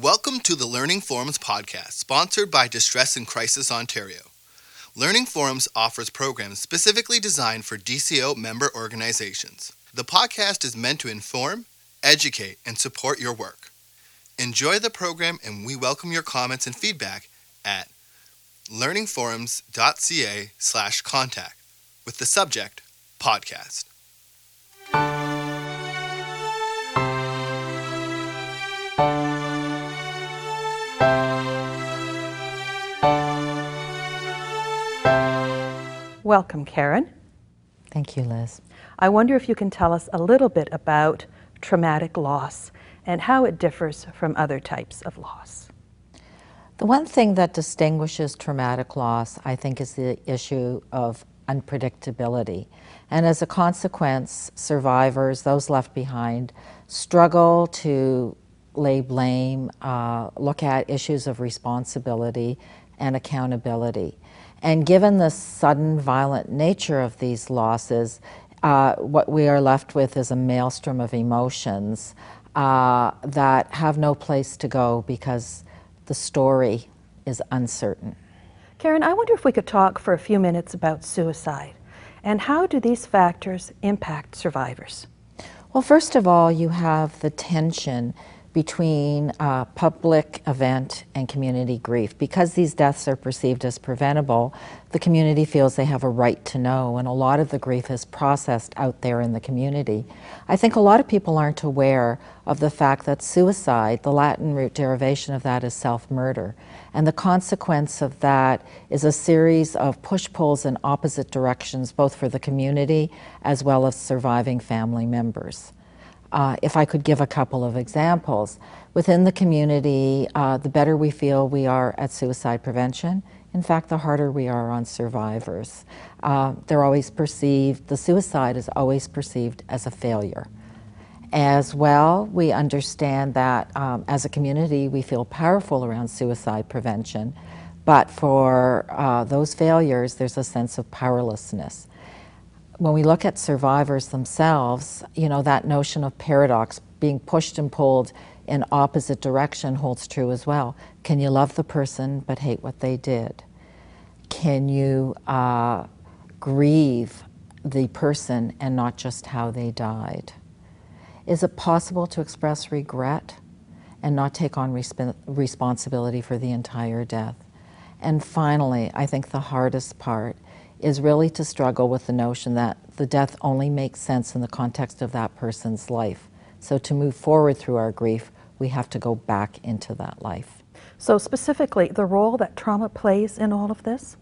Welcome to the Learning Forums podcast, sponsored by Distress and Crisis Ontario. Learning Forums offers programs specifically designed for DCO member organizations. The podcast is meant to inform, educate, and support your work. Enjoy the program, and we welcome your comments and feedback at learningforums.ca slash contact with the subject podcast. Welcome, Karen. Thank you, Liz. I wonder if you can tell us a little bit about traumatic loss and how it differs from other types of loss. The one thing that distinguishes traumatic loss, I think, is the issue of unpredictability. And as a consequence, survivors, those left behind, struggle to lay blame, uh, look at issues of responsibility and accountability. And given the sudden violent nature of these losses, uh, what we are left with is a maelstrom of emotions uh, that have no place to go because the story is uncertain. Karen, I wonder if we could talk for a few minutes about suicide and how do these factors impact survivors? Well, first of all, you have the tension between uh, public event and community grief. Because these deaths are perceived as preventable, the community feels they have a right to know, and a lot of the grief is processed out there in the community. I think a lot of people aren't aware of the fact that suicide, the Latin root derivation of that is self murder, and the consequence of that is a series of push pulls in opposite directions, both for the community as well as surviving family members. Uh, if I could give a couple of examples, within the community, uh, the better we feel we are at suicide prevention, in fact, the harder we are on survivors. Uh, they're always perceived, the suicide is always perceived as a failure. As well, we understand that um, as a community, we feel powerful around suicide prevention, but for uh, those failures, there's a sense of powerlessness when we look at survivors themselves, you know, that notion of paradox, being pushed and pulled in opposite direction holds true as well. Can you love the person but hate what they did? Can you uh, grieve the person and not just how they died? Is it possible to express regret and not take on resp- responsibility for the entire death? And finally, I think the hardest part is really to struggle with the notion that the death only makes sense in the context of that person's life. So to move forward through our grief, we have to go back into that life. So, specifically, the role that trauma plays in all of this?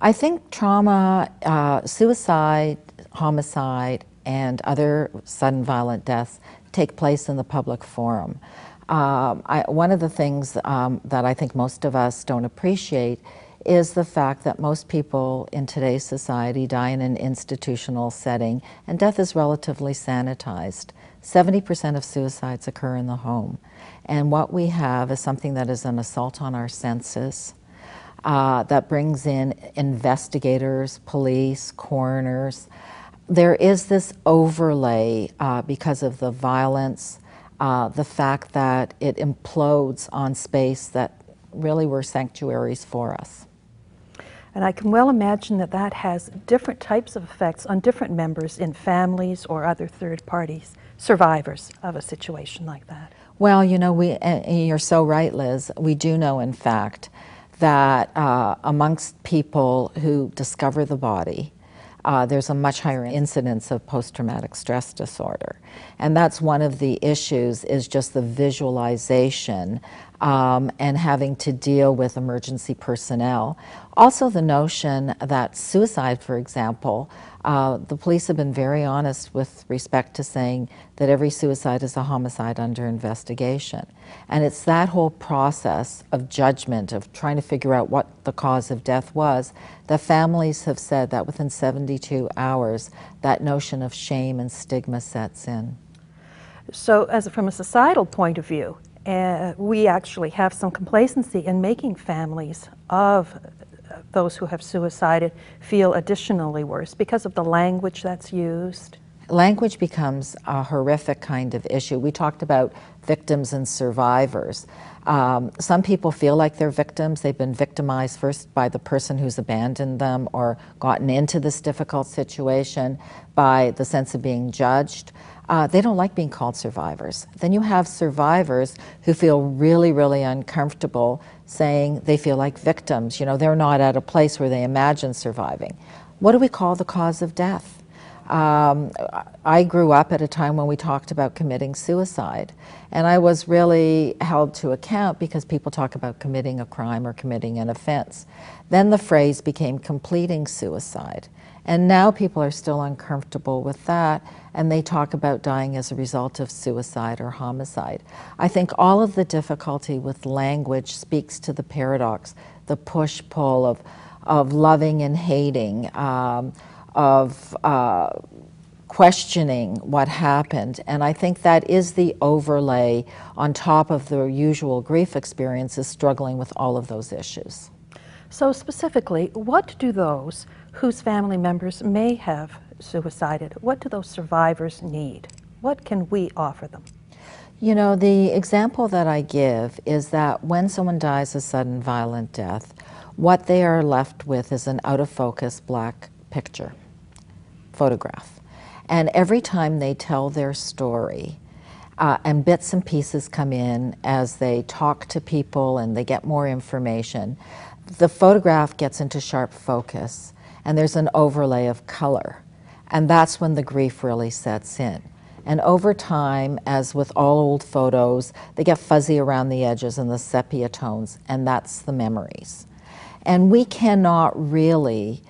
I think trauma, uh, suicide, homicide, and other sudden violent deaths take place in the public forum. Um, I, one of the things um, that I think most of us don't appreciate is the fact that most people in today's society die in an institutional setting, and death is relatively sanitized. 70% of suicides occur in the home. And what we have is something that is an assault on our senses. Uh, that brings in investigators, police, coroners. There is this overlay uh, because of the violence, uh, the fact that it implodes on space that really were sanctuaries for us. And I can well imagine that that has different types of effects on different members in families or other third parties, survivors of a situation like that. Well, you know, we, you're so right, Liz. We do know, in fact, that uh, amongst people who discover the body, uh, there's a much higher incidence of post-traumatic stress disorder. And that's one of the issues is just the visualization um, and having to deal with emergency personnel. Also, the notion that suicide, for example, uh, the police have been very honest with respect to saying that every suicide is a homicide under investigation. And it's that whole process of judgment, of trying to figure out what the cause of death was, that families have said that within 72 hours, that notion of shame and stigma sets in. So, as from a societal point of view, uh, we actually have some complacency in making families of those who have suicided feel additionally worse because of the language that's used. language becomes a horrific kind of issue. We talked about victims and survivors. Um, some people feel like they're victims. They've been victimized first by the person who's abandoned them or gotten into this difficult situation by the sense of being judged. Uh, they don't like being called survivors. Then you have survivors who feel really, really uncomfortable saying they feel like victims. You know, they're not at a place where they imagine surviving. What do we call the cause of death? Um, I grew up at a time when we talked about committing suicide, and I was really held to account because people talk about committing a crime or committing an offense. Then the phrase became completing suicide, and now people are still uncomfortable with that, and they talk about dying as a result of suicide or homicide. I think all of the difficulty with language speaks to the paradox, the push pull of, of loving and hating. Um, of uh, questioning what happened. And I think that is the overlay on top of the usual grief experiences, struggling with all of those issues. So, specifically, what do those whose family members may have suicided, what do those survivors need? What can we offer them? You know, the example that I give is that when someone dies a sudden violent death, what they are left with is an out of focus black picture photograph. And every time they tell their story, uh, and bits and pieces come in as they talk to people and they get more information, the photograph gets into sharp focus and there's an overlay of color. And that's when the grief really sets in. And over time, as with all old photos, they get fuzzy around the edges and the sepia tones, and that's the memories. And we cannot really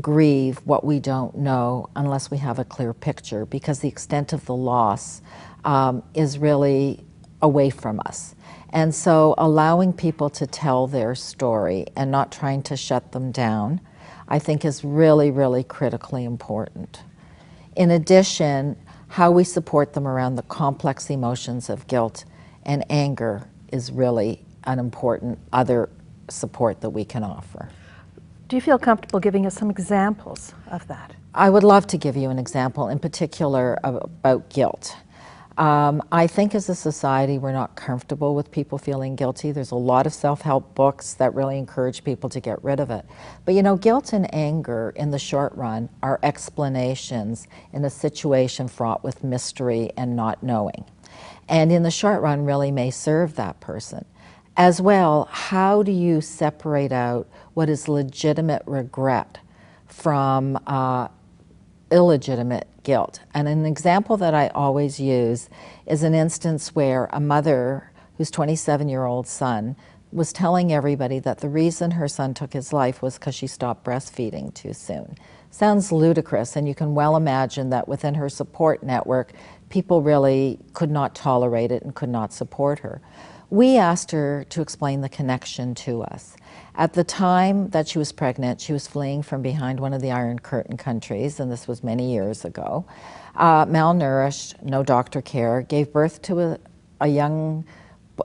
grieve what we don't know unless we have a clear picture because the extent of the loss um, is really away from us. And so allowing people to tell their story and not trying to shut them down, I think is really, really critically important. In addition, how we support them around the complex emotions of guilt and anger is really an important other support that we can offer. Do you feel comfortable giving us some examples of that? I would love to give you an example, in particular about guilt. Um, I think as a society, we're not comfortable with people feeling guilty. There's a lot of self help books that really encourage people to get rid of it. But you know, guilt and anger in the short run are explanations in a situation fraught with mystery and not knowing. And in the short run, really may serve that person. As well, how do you separate out what is legitimate regret from uh, illegitimate guilt? And an example that I always use is an instance where a mother whose 27 year old son was telling everybody that the reason her son took his life was because she stopped breastfeeding too soon. Sounds ludicrous, and you can well imagine that within her support network, people really could not tolerate it and could not support her we asked her to explain the connection to us. At the time that she was pregnant, she was fleeing from behind one of the Iron Curtain countries, and this was many years ago. Uh, malnourished, no doctor care, gave birth to a, a young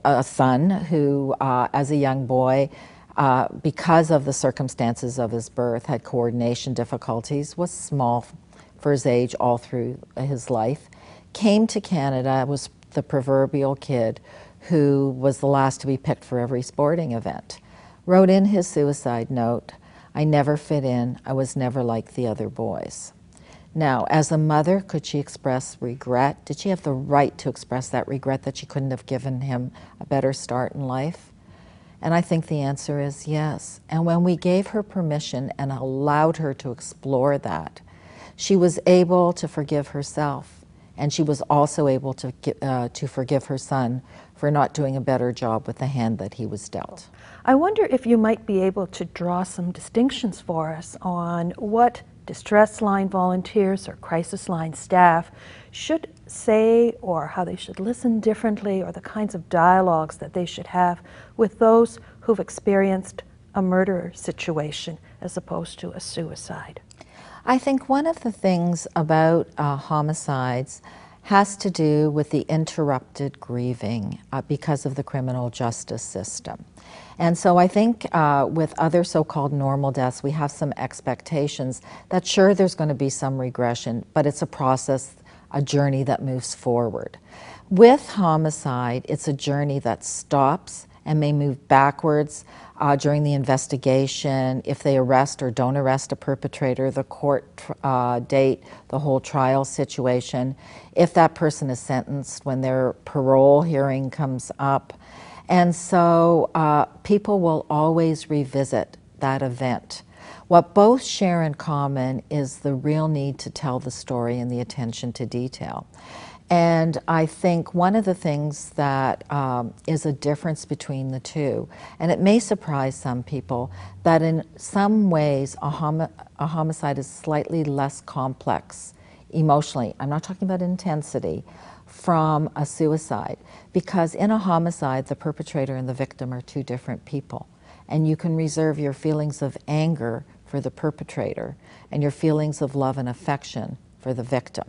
a son who, uh, as a young boy, uh, because of the circumstances of his birth, had coordination difficulties, was small for his age all through his life, came to Canada, was the proverbial kid who was the last to be picked for every sporting event, wrote in his suicide note, I never fit in, I was never like the other boys. Now, as a mother, could she express regret? Did she have the right to express that regret that she couldn't have given him a better start in life? And I think the answer is yes. And when we gave her permission and allowed her to explore that, she was able to forgive herself. And she was also able to, uh, to forgive her son for not doing a better job with the hand that he was dealt. I wonder if you might be able to draw some distinctions for us on what distress line volunteers or crisis line staff should say or how they should listen differently or the kinds of dialogues that they should have with those who've experienced a murder situation as opposed to a suicide. I think one of the things about uh, homicides has to do with the interrupted grieving uh, because of the criminal justice system. And so I think uh, with other so called normal deaths, we have some expectations that sure, there's going to be some regression, but it's a process, a journey that moves forward. With homicide, it's a journey that stops and may move backwards uh, during the investigation, if they arrest or don't arrest a perpetrator, the court uh, date, the whole trial situation, if that person is sentenced, when their parole hearing comes up. And so uh, people will always revisit that event. What both share in common is the real need to tell the story and the attention to detail. And I think one of the things that um, is a difference between the two, and it may surprise some people, that in some ways a, a homicide is slightly less complex emotionally. I'm not talking about intensity from a suicide, because in a homicide, the perpetrator and the victim are two different people. And you can reserve your feelings of anger for the perpetrator and your feelings of love and affection for the victim.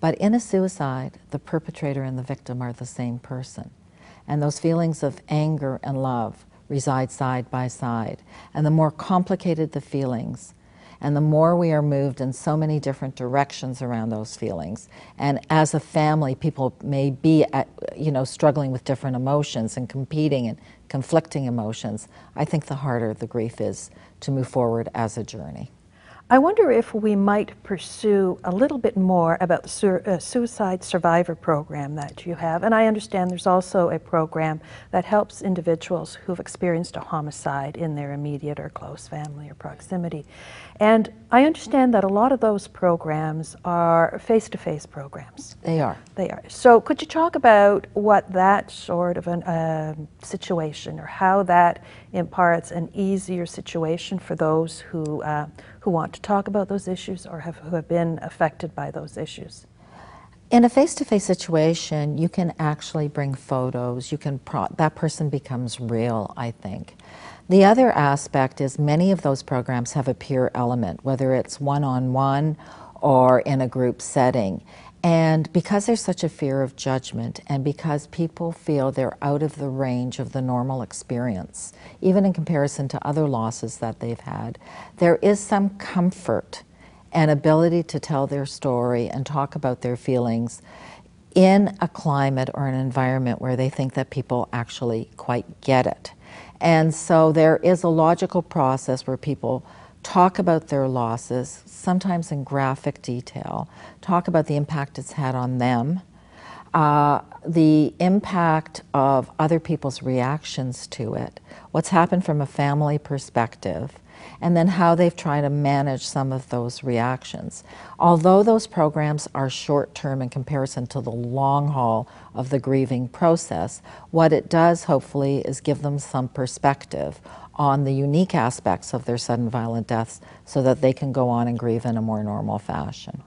But in a suicide, the perpetrator and the victim are the same person. And those feelings of anger and love reside side by side. And the more complicated the feelings, and the more we are moved in so many different directions around those feelings, and as a family, people may be, at, you know, struggling with different emotions and competing and conflicting emotions. I think the harder the grief is to move forward as a journey. I wonder if we might pursue a little bit more about the su- uh, suicide survivor program that you have. And I understand there's also a program that helps individuals who've experienced a homicide in their immediate or close family or proximity. And I understand that a lot of those programs are face to face programs. They are. They are. So, could you talk about what that sort of a uh, situation or how that imparts an easier situation for those who, uh, who want to talk about those issues or have, who have been affected by those issues? In a face-to-face situation, you can actually bring photos. You can pro- that person becomes real. I think. The other aspect is many of those programs have a peer element, whether it's one on one or in a group setting. And because there's such a fear of judgment, and because people feel they're out of the range of the normal experience, even in comparison to other losses that they've had, there is some comfort and ability to tell their story and talk about their feelings in a climate or an environment where they think that people actually quite get it. And so there is a logical process where people talk about their losses, sometimes in graphic detail, talk about the impact it's had on them, uh, the impact of other people's reactions to it, what's happened from a family perspective, and then how they've tried to manage some of those reactions. Although those programs are short term in comparison to the long haul of the grieving process, what it does hopefully is give them some perspective on the unique aspects of their sudden violent deaths so that they can go on and grieve in a more normal fashion.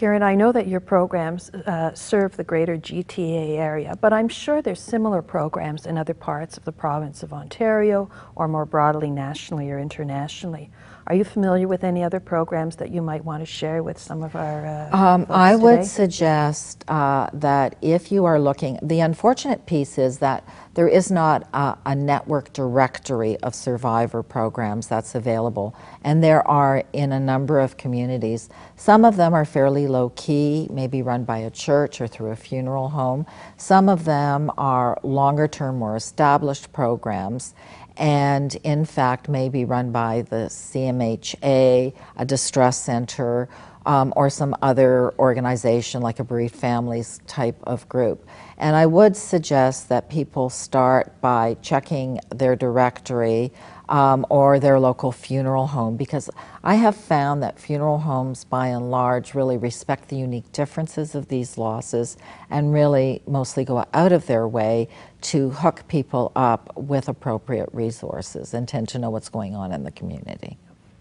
Karen, I know that your programs uh, serve the greater GTA area, but I'm sure there's similar programs in other parts of the province of Ontario or more broadly nationally or internationally. Are you familiar with any other programs that you might want to share with some of our uh, um, I would suggest uh, that if you are looking, the unfortunate piece is that there is not a, a, network directory of survivor programs that's available, and there are in a number of communities. Some of them are fairly low key, maybe run by a church or through a funeral home. Some of them are longer term, more established programs and in fact may be run by the CMHA, a distress center, um, or some other organization like a bereaved families type of group. And I would suggest that people start by checking their directory um, or their local funeral home because I have found that funeral homes, by and large, really respect the unique differences of these losses and really mostly go out of their way to hook people up with appropriate resources and tend to know what's going on in the community.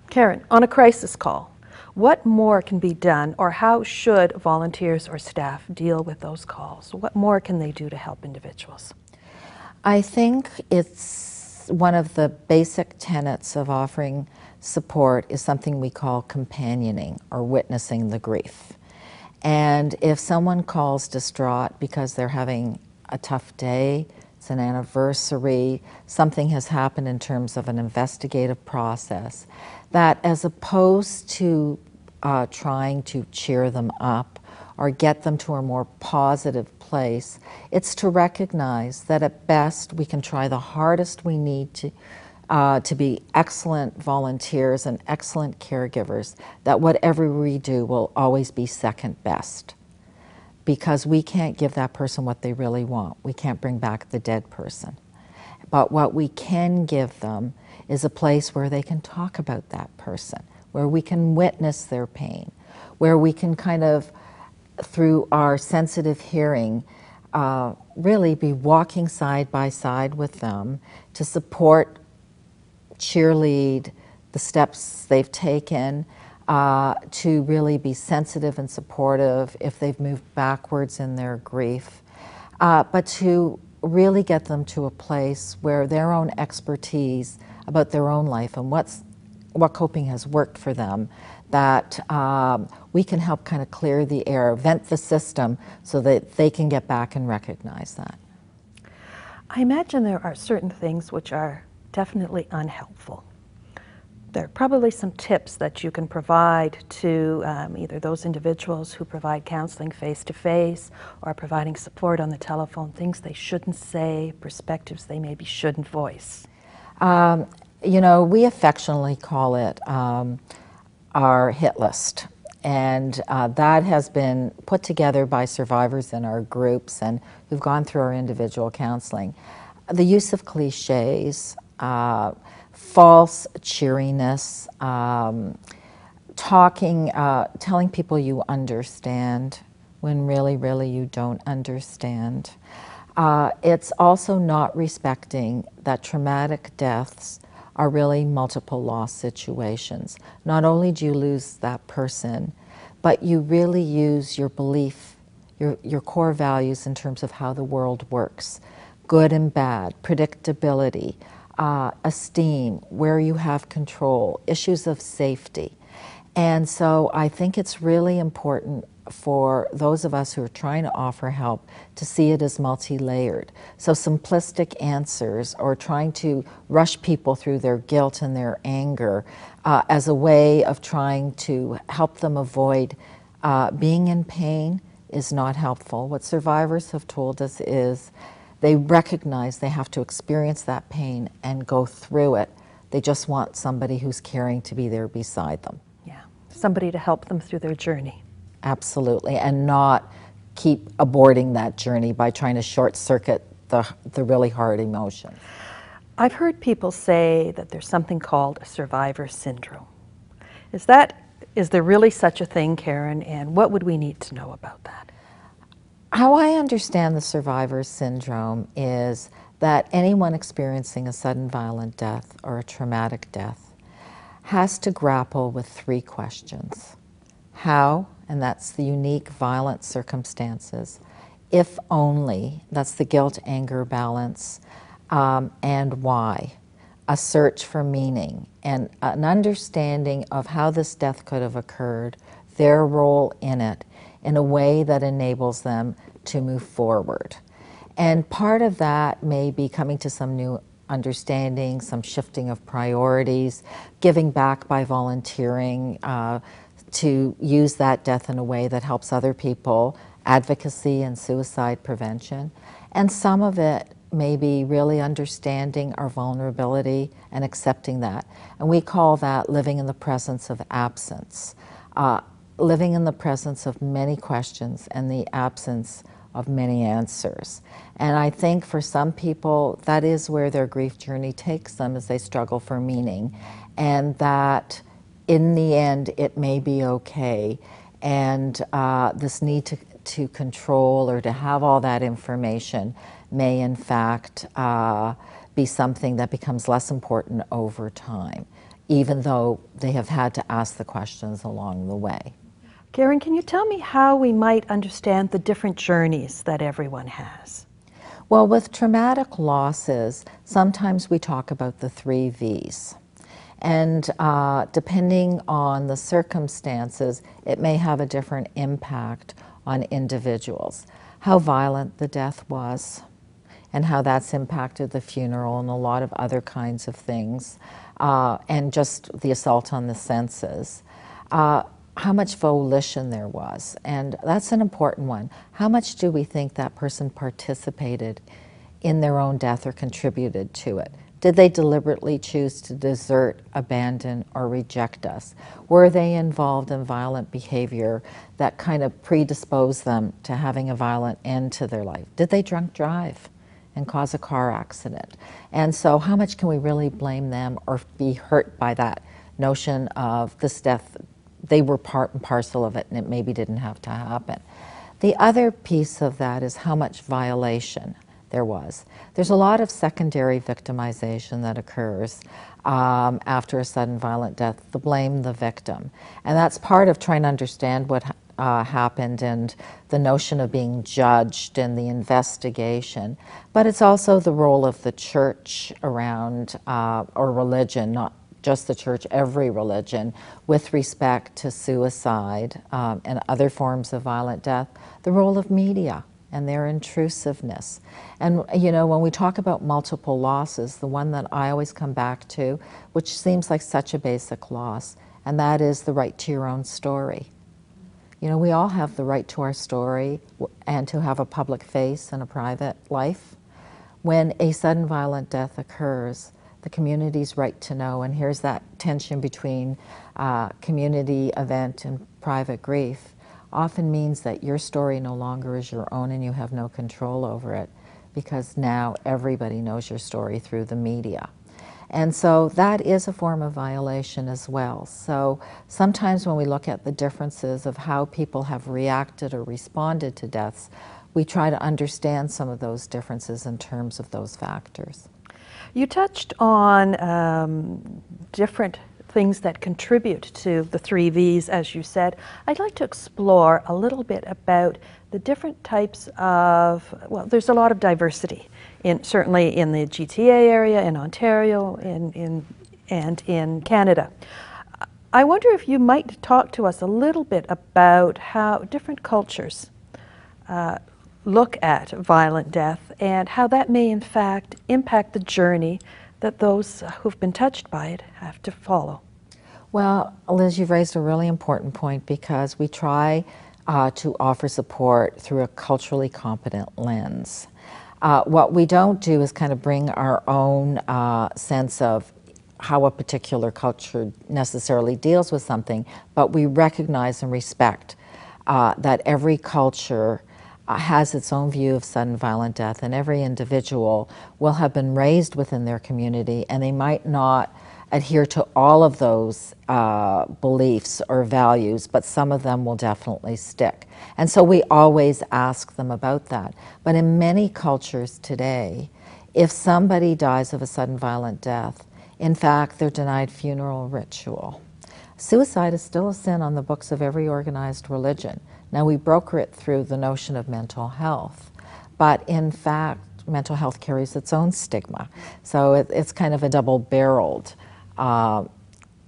Karen, on a crisis call, what more can be done, or how should volunteers or staff deal with those calls? What more can they do to help individuals? I think it's one of the basic tenets of offering support is something we call companioning or witnessing the grief. And if someone calls distraught because they're having a tough day, it's an anniversary, something has happened in terms of an investigative process, that as opposed to uh, trying to cheer them up or get them to a more positive place, it's to recognize that at best we can try the hardest we need to uh, to be excellent volunteers and excellent caregivers, that whatever we do will always be second best. Because we can't give that person what they really want. We can't bring back the dead person. But what we can give them is a place where they can talk about that person, where we can witness their pain, where we can kind of, through our sensitive hearing, uh, really be walking side by side with them to support cheerlead the steps they've taken, uh, to really be sensitive and supportive if they've moved backwards in their grief, uh, but to really get them to a place where their own expertise about their own life and what's what coping has worked for them that um, we can help kind of clear the air, vent the system so that they can get back and recognize that. I imagine there are certain things which are definitely unhelpful. There are probably some tips that you can provide to um, either those individuals who provide counseling face to face or providing support on the telephone, things they shouldn't say, perspectives they maybe shouldn't voice. Um, you know, we affectionately call it um, our hit list. And uh, that has been put together by survivors in our groups and who've gone through our individual counseling. The use of cliches, uh, false cheeriness, um, talking, uh, telling people you understand when really, really you don't understand. Uh, it's also not respecting that traumatic deaths are really multiple loss situations. Not only do you lose that person, but you really use your belief, your, your core values in terms of how the world works good and bad, predictability, uh, esteem, where you have control, issues of safety. And so I think it's really important for those of us who are trying to offer help to see it as multi layered. So, simplistic answers or trying to rush people through their guilt and their anger uh, as a way of trying to help them avoid uh, being in pain is not helpful. What survivors have told us is they recognize they have to experience that pain and go through it. They just want somebody who's caring to be there beside them. Yeah, somebody to help them through their journey. Absolutely, and not keep aborting that journey by trying to short circuit the, the really hard emotions. I've heard people say that there's something called a survivor syndrome. Is that is there really such a thing, Karen? And what would we need to know about that? How I understand the survivor syndrome is that anyone experiencing a sudden violent death or a traumatic death has to grapple with three questions How, and that's the unique violent circumstances, if only, that's the guilt anger balance, um, and why. A search for meaning and an understanding of how this death could have occurred, their role in it, in a way that enables them to move forward. And part of that may be coming to some new understanding, some shifting of priorities, giving back by volunteering uh, to use that death in a way that helps other people, advocacy and suicide prevention. And some of it may be really understanding our vulnerability and accepting that. And we call that living in the presence of absence. Uh, living in the presence of many questions and the absence of many answers. And I think for some people, that is where their grief journey takes them as they struggle for meaning. And that in the end, it may be okay. And uh, this need to, to control or to have all that information may, in fact, uh, be something that becomes less important over time, even though they have had to ask the questions along the way. Karen, can you tell me how we might understand the different journeys that everyone has? Well, with traumatic losses, sometimes we talk about the three V's. And uh, depending on the circumstances, it may have a different impact on individuals. How violent the death was, and how that's impacted the funeral and a lot of other kinds of things, uh, and just the assault on the senses. Uh, how much volition there was, and that's an important one. How much do we think that person participated in their own death or contributed to it? Did they deliberately choose to desert, abandon, or reject us? Were they involved in violent behavior that kind of predisposed them to having a violent end to their life? Did they drunk drive and cause a car accident? And so, how much can we really blame them or be hurt by that notion of this death? They were part and parcel of it, and it maybe didn't have to happen. The other piece of that is how much violation there was. There's a lot of secondary victimization that occurs um, after a sudden violent death, the blame the victim. And that's part of trying to understand what uh, happened and the notion of being judged and the investigation. But it's also the role of the church around, uh, or religion, not just the church, every religion, with respect to suicide um, and other forms of violent death, the role of media and their intrusiveness. And you know, when we talk about multiple losses, the one that I always come back to, which seems like such a basic loss, and that is the right to your own story. You know, we all have the right to our story and to have a public face and a private life. When a sudden violent death occurs, the community's right to know, and here's that tension between uh, community event and private grief often means that your story no longer is your own and you have no control over it because now everybody knows your story through the media. And so that is a form of violation as well. So sometimes when we look at the differences of how people have reacted or responded to deaths, we try to understand some of those differences in terms of those factors. You touched on um, different things that contribute to the three V's, as you said. I'd like to explore a little bit about the different types of, well, there's a lot of diversity, in, certainly in the GTA area, in Ontario, in, in, and in Canada. I wonder if you might talk to us a little bit about how different cultures uh, look at violent death and how that may, in fact, impact the journey that those who've been touched by it have to follow? Well, Liz, you've raised a really important point because we try uh, to offer support through a culturally competent lens. Uh, what we don't do is kind of bring our own uh, sense of how a particular culture necessarily deals with something, but we recognize and respect uh, that every culture has its own view of sudden violent death, and every individual will have been raised within their community, and they might not adhere to all of those uh, beliefs or values, but some of them will definitely stick. And so we always ask them about that. But in many cultures today, if somebody dies of a sudden violent death, in fact, they're denied funeral ritual. Suicide is still a sin on the books of every organized religion. Now, we broker it through the notion of mental health, but in fact, mental health carries its own stigma. So it, it's kind of a double barreled uh,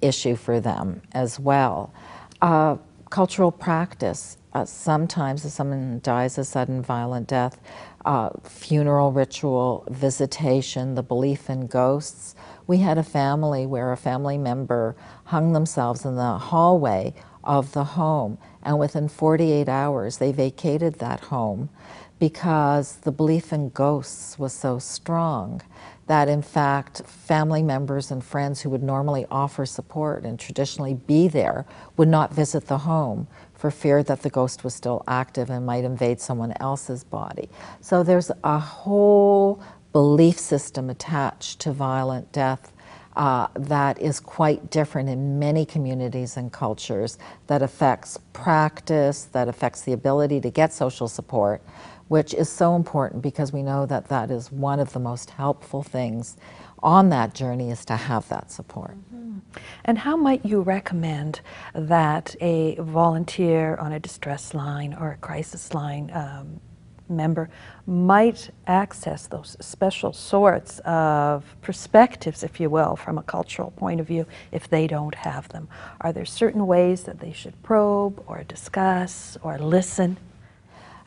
issue for them as well. Uh, cultural practice. Uh, sometimes, if someone dies a sudden violent death, uh, funeral ritual, visitation, the belief in ghosts. We had a family where a family member hung themselves in the hallway of the home and within 48 hours, they vacated that home because the belief in ghosts was so strong that, in fact, family members and friends who would normally offer support and traditionally be there would not visit the home for fear that the ghost was still active and might invade someone else's body. So there's a whole belief system attached to violent death uh, that is quite different in many communities and cultures that affects practice, that affects the ability to get social support, which is so important because we know that that is one of the most helpful things on that journey is to have that support. Mm-hmm. And how might you recommend that a volunteer on a distress line or a crisis line um, member might access those special sorts of perspectives, if you will, from a cultural point of view if they don't have them? Are there certain ways that they should probe or discuss or listen?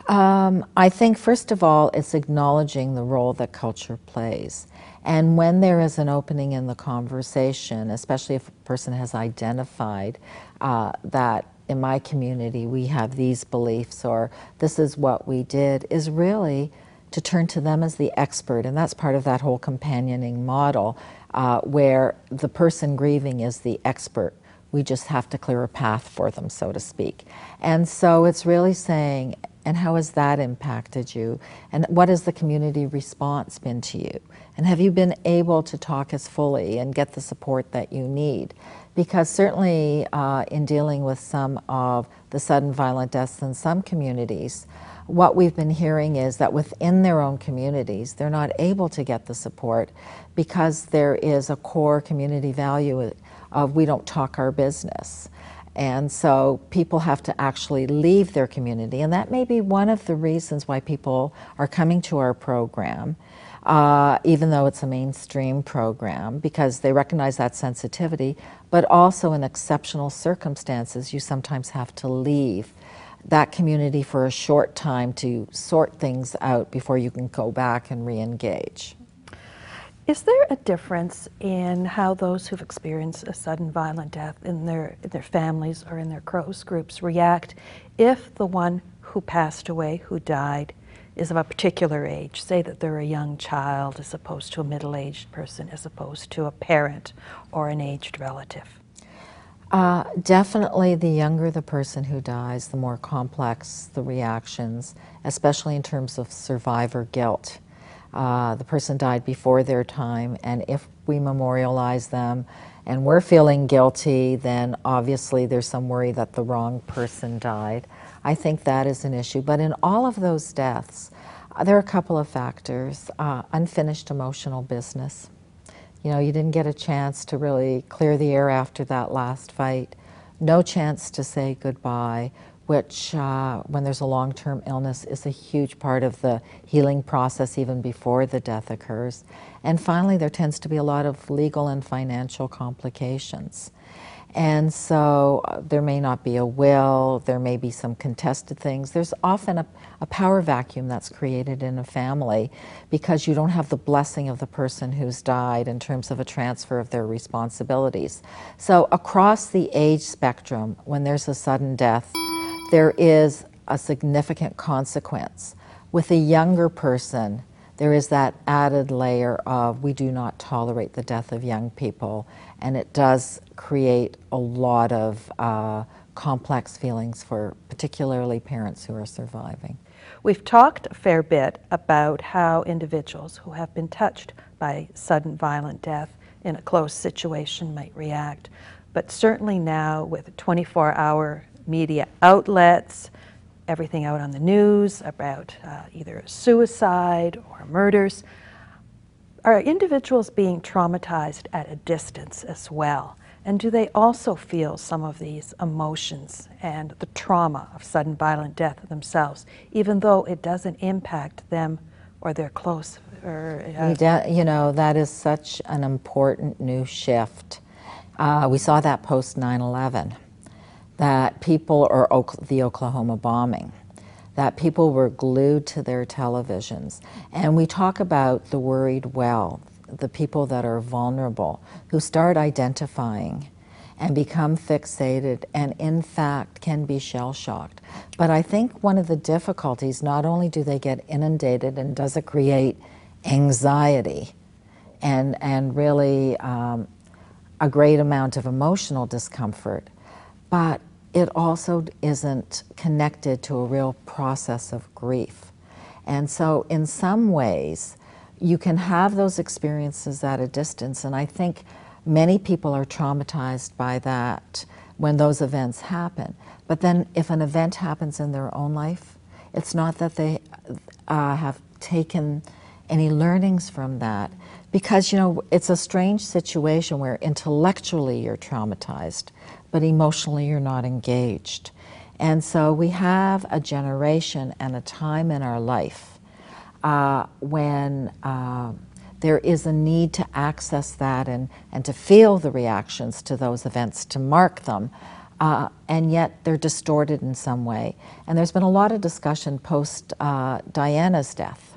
Um, I think, first of all, it's acknowledging the role that culture plays. And when there is an opening in the conversation, especially if a person has identified uh, that in my community we have these beliefs or this is what we did, is really to turn to them as the expert. And that's part of that whole companioning model uh, where the person grieving is the expert. We just have to clear a path for them, so to speak. And so it's really saying, and how has that impacted you? And what has the community response been to you? And have you been able to talk as fully and get the support that you need? Because certainly uh, in dealing with some of the sudden violent deaths in some communities, what we've been hearing is that within their own communities, they're not able to get the support because there is a core community value of we don't talk our business. And so people have to actually leave their community. And that may be one of the reasons why people are coming to our program, uh, even though it's a mainstream program, because they recognize that sensitivity. But also, in exceptional circumstances, you sometimes have to leave that community for a short time to sort things out before you can go back and re engage. Is there a difference in how those who've experienced a sudden violent death in their, in their families or in their close groups react if the one who passed away, who died, is of a particular age? Say that they're a young child as opposed to a middle aged person, as opposed to a parent or an aged relative? Uh, definitely, the younger the person who dies, the more complex the reactions, especially in terms of survivor guilt uh, the person died before their time, and if we memorialize them and we're feeling guilty, then obviously there's some worry that the wrong person died. I think that is an issue. But in all of those deaths, uh, there are a couple of factors uh, unfinished emotional business. You know, you didn't get a chance to really clear the air after that last fight, no chance to say goodbye which, uh, when there's a long term illness, is a huge part of the healing process even before the death occurs. And finally, there tends to be a lot of legal and financial complications. And so uh, there may not be a will, there may be some contested things. There's often a, a, power vacuum that's created in a family because you don't have the blessing of the person who's died in terms of a transfer of their responsibilities. So, across the age spectrum, when there's a sudden death, there is a significant consequence. With a younger person, there is that added layer of we do not tolerate the death of young people, and it does create a lot of uh, complex feelings for particularly parents who are surviving. We've talked a fair bit about how individuals who have been touched by sudden violent death in a close situation might react, but certainly now with 24 hour media outlets, everything out on the news about uh, either suicide or murders. Are individuals being traumatized at a distance as well? And do they also feel some of these emotions and the trauma of sudden violent death themselves, even though it doesn't impact them or their close? Or, uh, you know, that is such an important new shift. Uh, we saw that post 9 11 that people, or the Oklahoma bombing, that people were glued to their televisions. And we talk about the worried well, the people that are vulnerable, who start identifying and become fixated and in fact can be shell shocked. But I think one of the difficulties, not only do they get inundated and does it create anxiety and, and really um, a great amount of emotional discomfort, but it also isn't connected to a real process of grief. And so, in some ways, you can have those experiences at a distance, and I think many people are traumatized by that when those events happen. But then, if an event happens in their own life, it's not that they uh, have taken any learnings from that because you know it's a strange situation where intellectually you're traumatized but emotionally you're not engaged. And so we have a generation and a time in our life uh, when uh, there is a need to access that and, and to feel the reactions to those events, to mark them. Uh, and yet they're distorted in some way. And there's been a lot of discussion post uh, Diana's death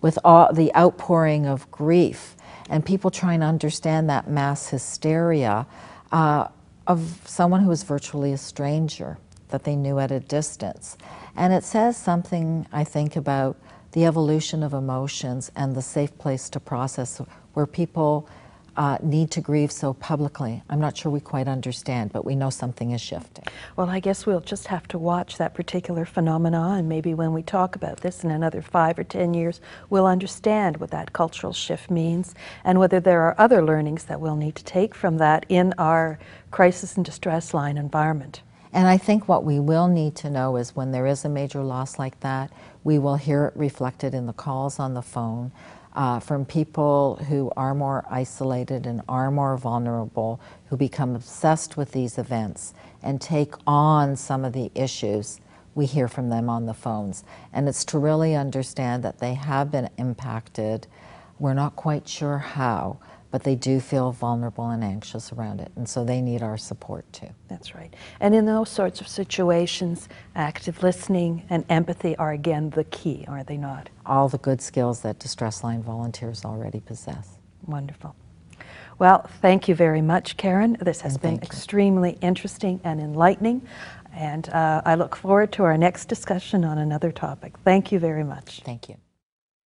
with all the outpouring of grief and people trying to understand that mass hysteria uh, of someone who was virtually a stranger that they knew at a distance. And it says something, I think, about the evolution of emotions and the safe place to process where people uh, need to grieve so publicly. I'm not sure we quite understand, but we know something is shifting. Well, I guess we'll just have to watch that particular phenomena, and maybe when we talk about this in another five or ten years, we'll understand what that cultural shift means and whether there are other learnings that we'll need to take from that in our crisis and distress line environment. And I think what we will need to know is when there is a major loss like that, we will hear it reflected in the calls on the phone uh, from people who are more isolated and are more vulnerable, who become obsessed with these events and take on some of the issues. We hear from them on the phones. And it's to really understand that they have been impacted. We're not quite sure how, but they do feel vulnerable and anxious around it. And so they need our support too. That's right. And in those sorts of situations, active listening and empathy are again the key, are they not? All the good skills that distress line volunteers already possess. Wonderful. Well, thank you very much, Karen. This has And been you. extremely interesting and enlightening. And uh, I look forward to our next discussion on another topic. Thank you very much. Thank you.